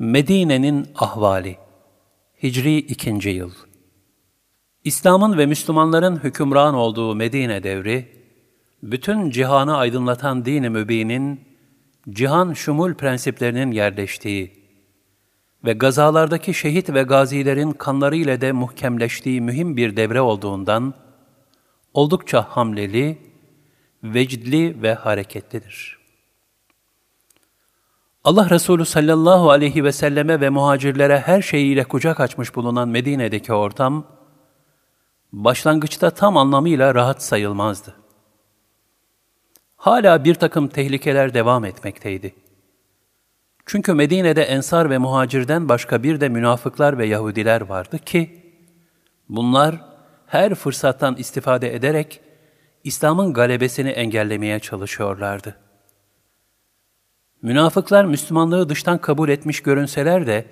Medine'nin ahvali Hicri 2. yıl İslam'ın ve Müslümanların hükümran olduğu Medine devri, bütün cihanı aydınlatan din-i mübinin, cihan şumul prensiplerinin yerleştiği ve gazalardaki şehit ve gazilerin kanları ile de muhkemleştiği mühim bir devre olduğundan, oldukça hamleli, vecdli ve hareketlidir.'' Allah Resulü sallallahu aleyhi ve selleme ve muhacirlere her şeyiyle kucak açmış bulunan Medine'deki ortam, başlangıçta tam anlamıyla rahat sayılmazdı. Hala bir takım tehlikeler devam etmekteydi. Çünkü Medine'de ensar ve muhacirden başka bir de münafıklar ve Yahudiler vardı ki, bunlar her fırsattan istifade ederek İslam'ın galebesini engellemeye çalışıyorlardı.'' Münafıklar Müslümanlığı dıştan kabul etmiş görünseler de,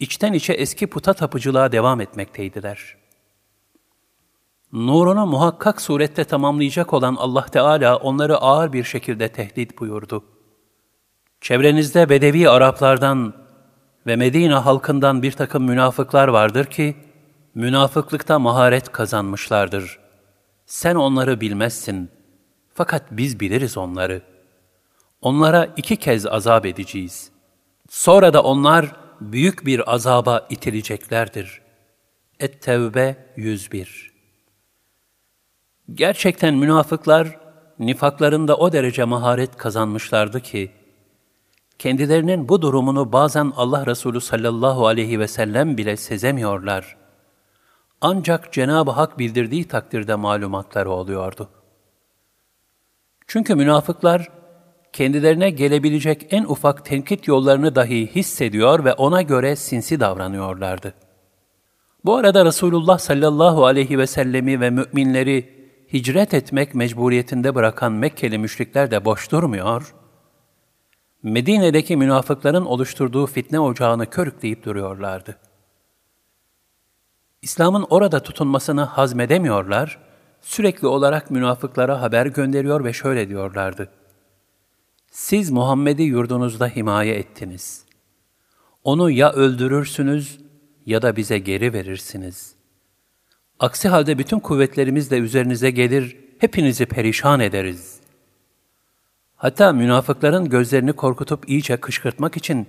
içten içe eski puta tapıcılığa devam etmekteydiler. Nurunu muhakkak surette tamamlayacak olan Allah Teala onları ağır bir şekilde tehdit buyurdu. Çevrenizde Bedevi Araplardan ve Medine halkından bir takım münafıklar vardır ki, münafıklıkta maharet kazanmışlardır. Sen onları bilmezsin, fakat biz biliriz onları.'' Onlara iki kez azap edeceğiz. Sonra da onlar büyük bir azaba itileceklerdir. Et-Tevbe 101 Gerçekten münafıklar, nifaklarında o derece maharet kazanmışlardı ki, kendilerinin bu durumunu bazen Allah Resulü sallallahu aleyhi ve sellem bile sezemiyorlar. Ancak Cenab-ı Hak bildirdiği takdirde malumatları oluyordu. Çünkü münafıklar, kendilerine gelebilecek en ufak tenkit yollarını dahi hissediyor ve ona göre sinsi davranıyorlardı. Bu arada Resulullah sallallahu aleyhi ve sellemi ve müminleri hicret etmek mecburiyetinde bırakan Mekkeli müşrikler de boş durmuyor, Medine'deki münafıkların oluşturduğu fitne ocağını körükleyip duruyorlardı. İslam'ın orada tutunmasını hazmedemiyorlar, sürekli olarak münafıklara haber gönderiyor ve şöyle diyorlardı. Siz Muhammed'i yurdunuzda himaye ettiniz. Onu ya öldürürsünüz ya da bize geri verirsiniz. Aksi halde bütün kuvvetlerimizle üzerinize gelir, hepinizi perişan ederiz. Hatta münafıkların gözlerini korkutup iyice kışkırtmak için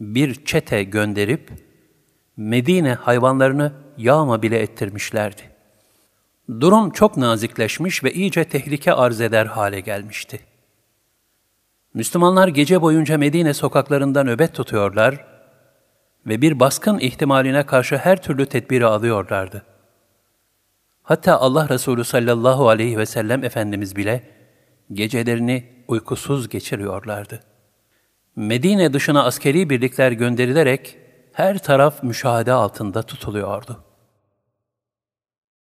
bir çete gönderip Medine hayvanlarını yağma bile ettirmişlerdi. Durum çok nazikleşmiş ve iyice tehlike arz eder hale gelmişti. Müslümanlar gece boyunca Medine sokaklarında nöbet tutuyorlar ve bir baskın ihtimaline karşı her türlü tedbiri alıyorlardı. Hatta Allah Resulü sallallahu aleyhi ve sellem Efendimiz bile gecelerini uykusuz geçiriyorlardı. Medine dışına askeri birlikler gönderilerek her taraf müşahede altında tutuluyordu.